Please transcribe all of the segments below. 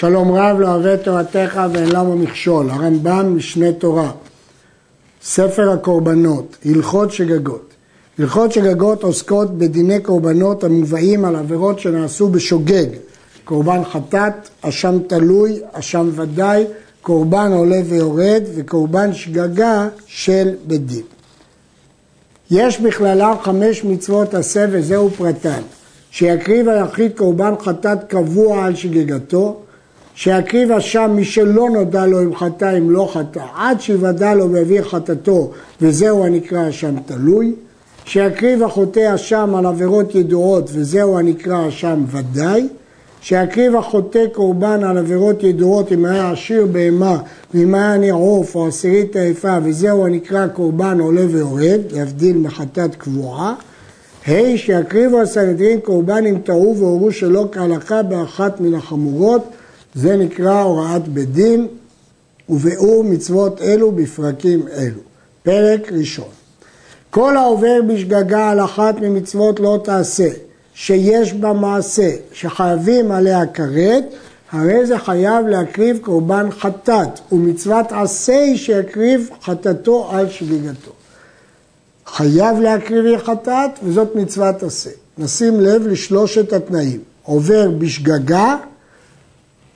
שלום רב לא אוהב תורתך ואין למה מכשול, הרמב"ם משנה תורה, ספר הקורבנות, הלכות שגגות. הלכות שגגות עוסקות בדיני קורבנות המובאים על עבירות שנעשו בשוגג, קורבן חטאת, אשם תלוי, אשם ודאי, קורבן עולה ויורד וקורבן שגגה של בית דין. יש בכללם חמש מצוות עשה וזהו פרטן, שיקריב היחיד קורבן חטאת קבוע על שגגתו, שיקריב אשם מי שלא נודע לו אם חטא אם לא חטא, עד שיוודע לו ויביא חטאתו וזהו הנקרא אשם תלוי, שיקריב החוטא אשם על עבירות ידועות וזהו הנקרא אשם ודאי, שיקריב החוטא קורבן על עבירות ידועות אם היה עשיר בהמה ואם היה נערוף או עשירית עייפה וזהו הנקרא קורבן עולה ויורד, להבדיל מחטאת קבועה. ה' שיקריבו הסנהדרין קורבן אם טעו והורו שלא כהלכה באחת מן החמורות, זה נקרא הוראת בית דין וביאור מצוות אלו בפרקים אלו. פרק ראשון כל העובר בשגגה על אחת ממצוות לא תעשה שיש בה מעשה שחייבים עליה כרת, הרי זה חייב להקריב קורבן חטאת, ומצוות עשה היא שיקריב חטאתו על שגיגתו. חייב להקריב חטאת, וזאת מצוות עשה. נשים לב לשלושת התנאים. עובר בשגגה,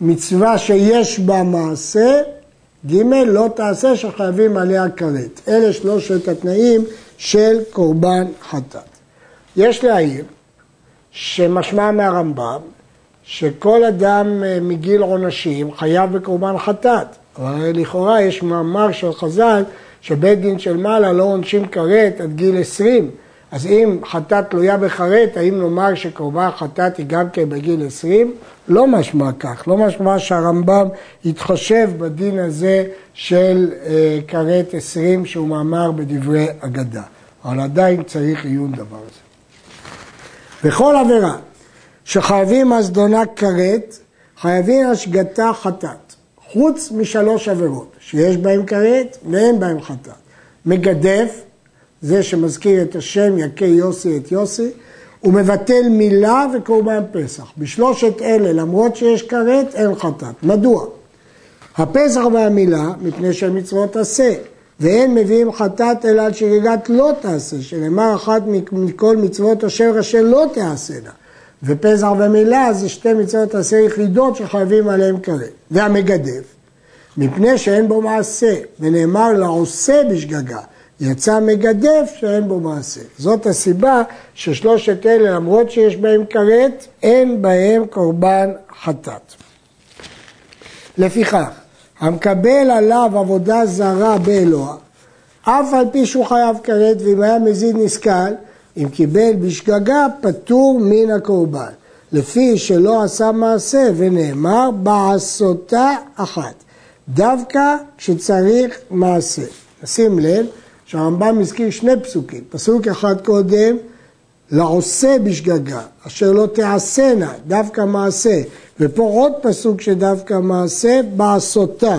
מצווה שיש בה מעשה, ג' לא תעשה שחייבים עליה כרת. אלה שלושת התנאים של קורבן חטאת. יש להעיר שמשמע מהרמב"ם שכל אדם אה, מגיל עונשים חייב בקורבן חטאת. אבל לכאורה יש מאמר של חז"ל שבית דין של מעלה לא עונשים כרת עד גיל 20. אז אם חטאת תלויה בכרת, האם נאמר שקורבן חטאת היא גם כן בגיל 20? לא משמע כך, לא משמע שהרמב"ם יתחשב בדין הזה של אה, כרת 20 שהוא מאמר בדברי אגדה. אבל עדיין צריך עיון דבר הזה. בכל עבירה שחייבים הזדונה כרת, חייבים השגתה חטאת, חוץ משלוש עבירות, שיש בהן כרת ואין בהן חטאת. מגדף, זה שמזכיר את השם יכה יוסי את יוסי, הוא מבטל מילה וקורבן פסח. בשלושת אלה, למרות שיש כרת, אין חטאת. מדוע? הפסח והמילה, מפני שהן מצוות עשה. ואין מביאים חטאת אלא על שגגת לא תעשה, שנאמר אחת מכל מצוות אשר אשר לא תעשנה. ופסח ומילה זה שתי מצוות עשה יחידות שחייבים עליהן כרת. והמגדף, מפני שאין בו מעשה, ונאמר לעושה בשגגה, יצא מגדף שאין בו מעשה. זאת הסיבה ששלושת אלה, למרות שיש בהם כרת, אין בהם קורבן חטאת. לפיכך, המקבל עליו עבודה זרה באלוה, אף על פי שהוא חייב כרת ואם היה מזיד נסכל, אם קיבל בשגגה פטור מן הקורבן, לפי שלא עשה מעשה ונאמר בעשותה אחת, דווקא כשצריך מעשה. שים לב שהרמב"ם הזכיר שני פסוקים, פסוק אחד קודם לעושה בשגגה, אשר לא תעשנה, דווקא מעשה, ופה עוד פסוק שדווקא מעשה, בעשותה.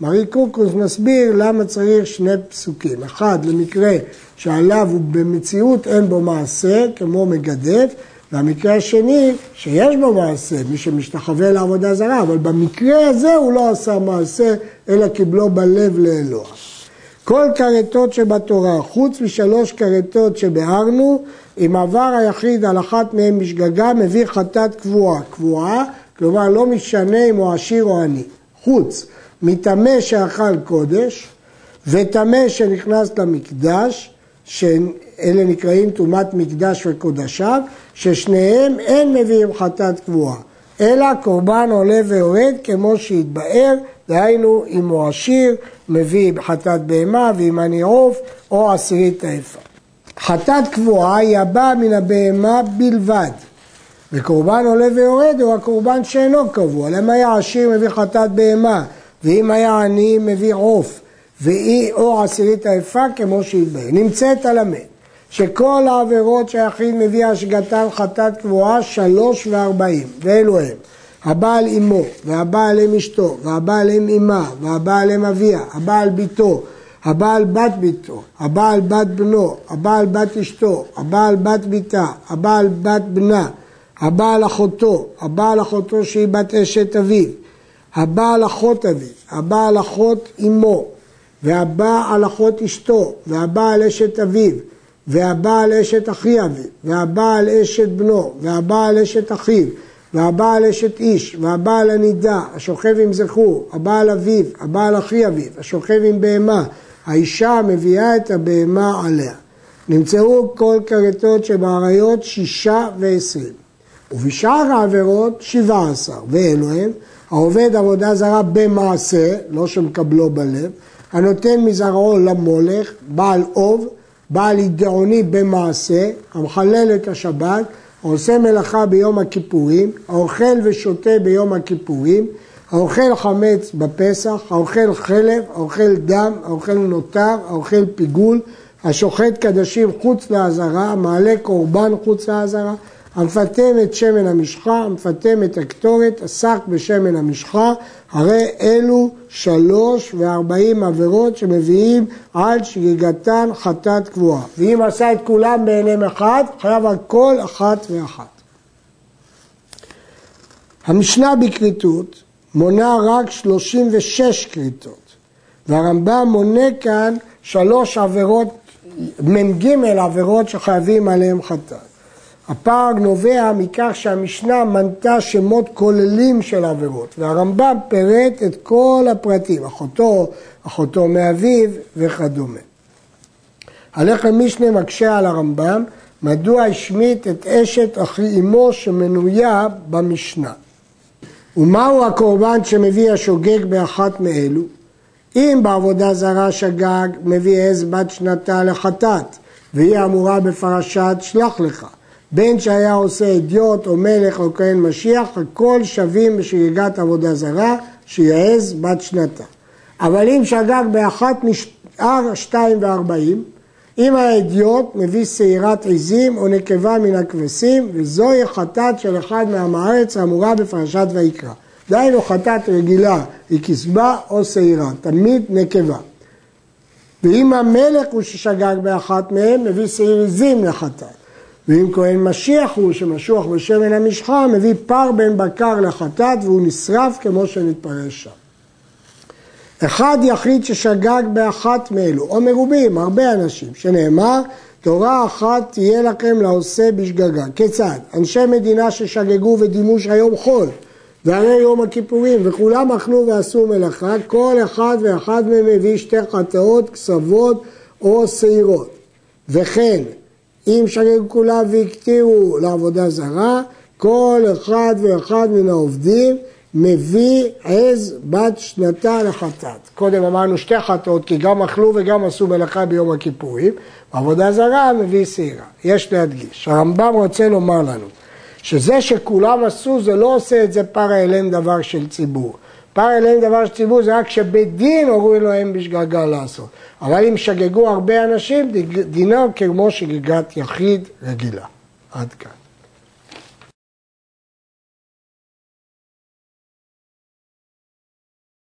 מרי קורקוס מסביר למה צריך שני פסוקים, אחד למקרה שעליו הוא במציאות אין בו מעשה, כמו מגדף, והמקרה השני שיש בו מעשה, מי שמשתחווה לעבודה זרה, אבל במקרה הזה הוא לא עשה מעשה, אלא קיבלו בלב לאלוה. כל כרתות שבתורה, חוץ משלוש כרתות שביארנו, אם עבר היחיד על אחת מהן בשגגה, מביא חטאת קבועה. קבועה, כלומר לא משנה אם הוא עשיר או עני. חוץ מטמא שאכל קודש וטמא שנכנס למקדש, שאלה נקראים טומאת מקדש וקודשיו, ששניהם אין מביאים חטאת קבועה, אלא קורבן עולה ויורד כמו שהתבאר, דהיינו אם הוא עשיר מביא חטאת בהמה ואם אני עוף או עשירית עיפה. חטאת קבועה היא הבאה מן הבהמה בלבד. וקורבן עולה ויורד הוא הקורבן שאינו קבוע. למה היה עשיר מביא חטאת בהמה, ואם היה עני מביא עוף, ואי או עשירית היפה כמו שהתבהר. נמצאת על המת, שכל העבירות שהיחיד מביא השגתן חטאת קבועה שלוש וארבעים, ואלו הם הבעל אמו, והבעל אם אשתו, והבעל אם אמה, והבעל אם אביה, הבעל ביתו, הבעל בת ביתו, הבעל בת בנו, הבעל בת אשתו, הבעל בת ביתה, הבעל בת בנה, הבעל אחותו, הבעל אחותו שהיא בת אשת אביו, הבא על אחות אביו, הבא על אחות אמו, והבא על אחות אשתו, והבא על אשת אביו, והבא על אשת אחי אביו, והבא על אשת בנו, והבא על אשת אחיו, והבא על אשת איש, והבא על הנידה, השוכב עם זכור, הבא על אביו, הבא על אחי אביו, השוכב עם בהמה, האישה מביאה את הבהמה עליה. נמצאו כל כרתות שבאריות שישה ועשרים. ובשאר העבירות שבעה עשר, ואלו הם העובד עבודה זרה במעשה, לא שמקבלו בלב, הנותן מזרעו למולך, בעל אוב, בעל ידעוני במעשה, המחלל את השבת, העושה מלאכה ביום הכיפורים, האוכל ושותה ביום הכיפורים, האוכל חמץ בפסח, האוכל חלב, האוכל דם, האוכל נותר, האוכל פיגול, השוחט קדשים חוץ לעזרה, המעלה קורבן חוץ לעזרה, המפטם את שמן המשחה, המפטם את הקטורת, עסק בשמן המשחה, הרי אלו שלוש וארבעים עבירות שמביאים על שגיגתן חטאת קבועה. ואם עשה את כולם בעיניהם אחד, חייב על כל אחת ואחת. המשנה בכריתות מונה רק 36 כריתות, והרמב"ם מונה כאן שלוש עבירות, מ"ג עבירות שחייבים עליהם חטאת. הפער נובע מכך שהמשנה מנתה שמות כוללים של עבירות, והרמב"ם פירט את כל הפרטים, אחותו, אחותו מאביו וכדומה. הלחם משנה מקשה על הרמב"ם, מדוע השמיט את אשת אחי אמו שמנויה במשנה. ומהו הקורבן שמביא השוגג באחת מאלו? אם בעבודה זרה שגג, מביא עז בת שנתה לחטאת, והיא אמורה בפרשת שלח לך. בין שהיה עושה אדיוט או מלך או כהן משיח, הכל שווים בשגיגת עבודה זרה, שיעז בת שנתה. אבל אם שגג באחת משאר שתיים וארבעים, אם האדיוט מביא שעירת עזים או נקבה מן הכבשים, וזוהי חטאת של אחד מעם הארץ האמורה בפרשת ויקרא. דהיינו חטאת רגילה היא כסבה או שעירה, תמיד נקבה. ואם המלך הוא ששגג באחת מהם, מביא שעיר עזים לחטאת. ואם כהן משיח הוא שמשוח בשמן המשחה, מביא פר בן בקר לחטאת והוא נשרף כמו שנתפרש שם. אחד יחיד ששגג באחת מאלו, או מרובים, הרבה אנשים, שנאמר, תורה אחת תהיה לכם לעושה בשגגה. כיצד? אנשי מדינה ששגגו ודימו שהיום חול, והרי יום הכיפורים, וכולם אכלו ועשו מלאכה, כל אחד ואחד מהם מביא שתי חטאות, כסבות או שעירות. וכן, אם שגגו כולם והקטירו לעבודה זרה, כל אחד ואחד מן העובדים מביא עז בת שנתה לחטאת. קודם אמרנו שתי חטאות, כי גם אכלו וגם עשו מלאכה ביום הכיפורים, בעבודה זרה מביא שעירה. יש להדגיש, הרמב"ם רוצה לומר לנו שזה שכולם עשו זה לא עושה את זה פרא אליהם דבר של ציבור. פרא אליהם דבר של ציבור זה רק שבית דין הורו אלוהים בשגגה לעשות. אבל אם שגגו הרבה אנשים, דינו כמו שגיגת יחיד רגילה. עד כאן.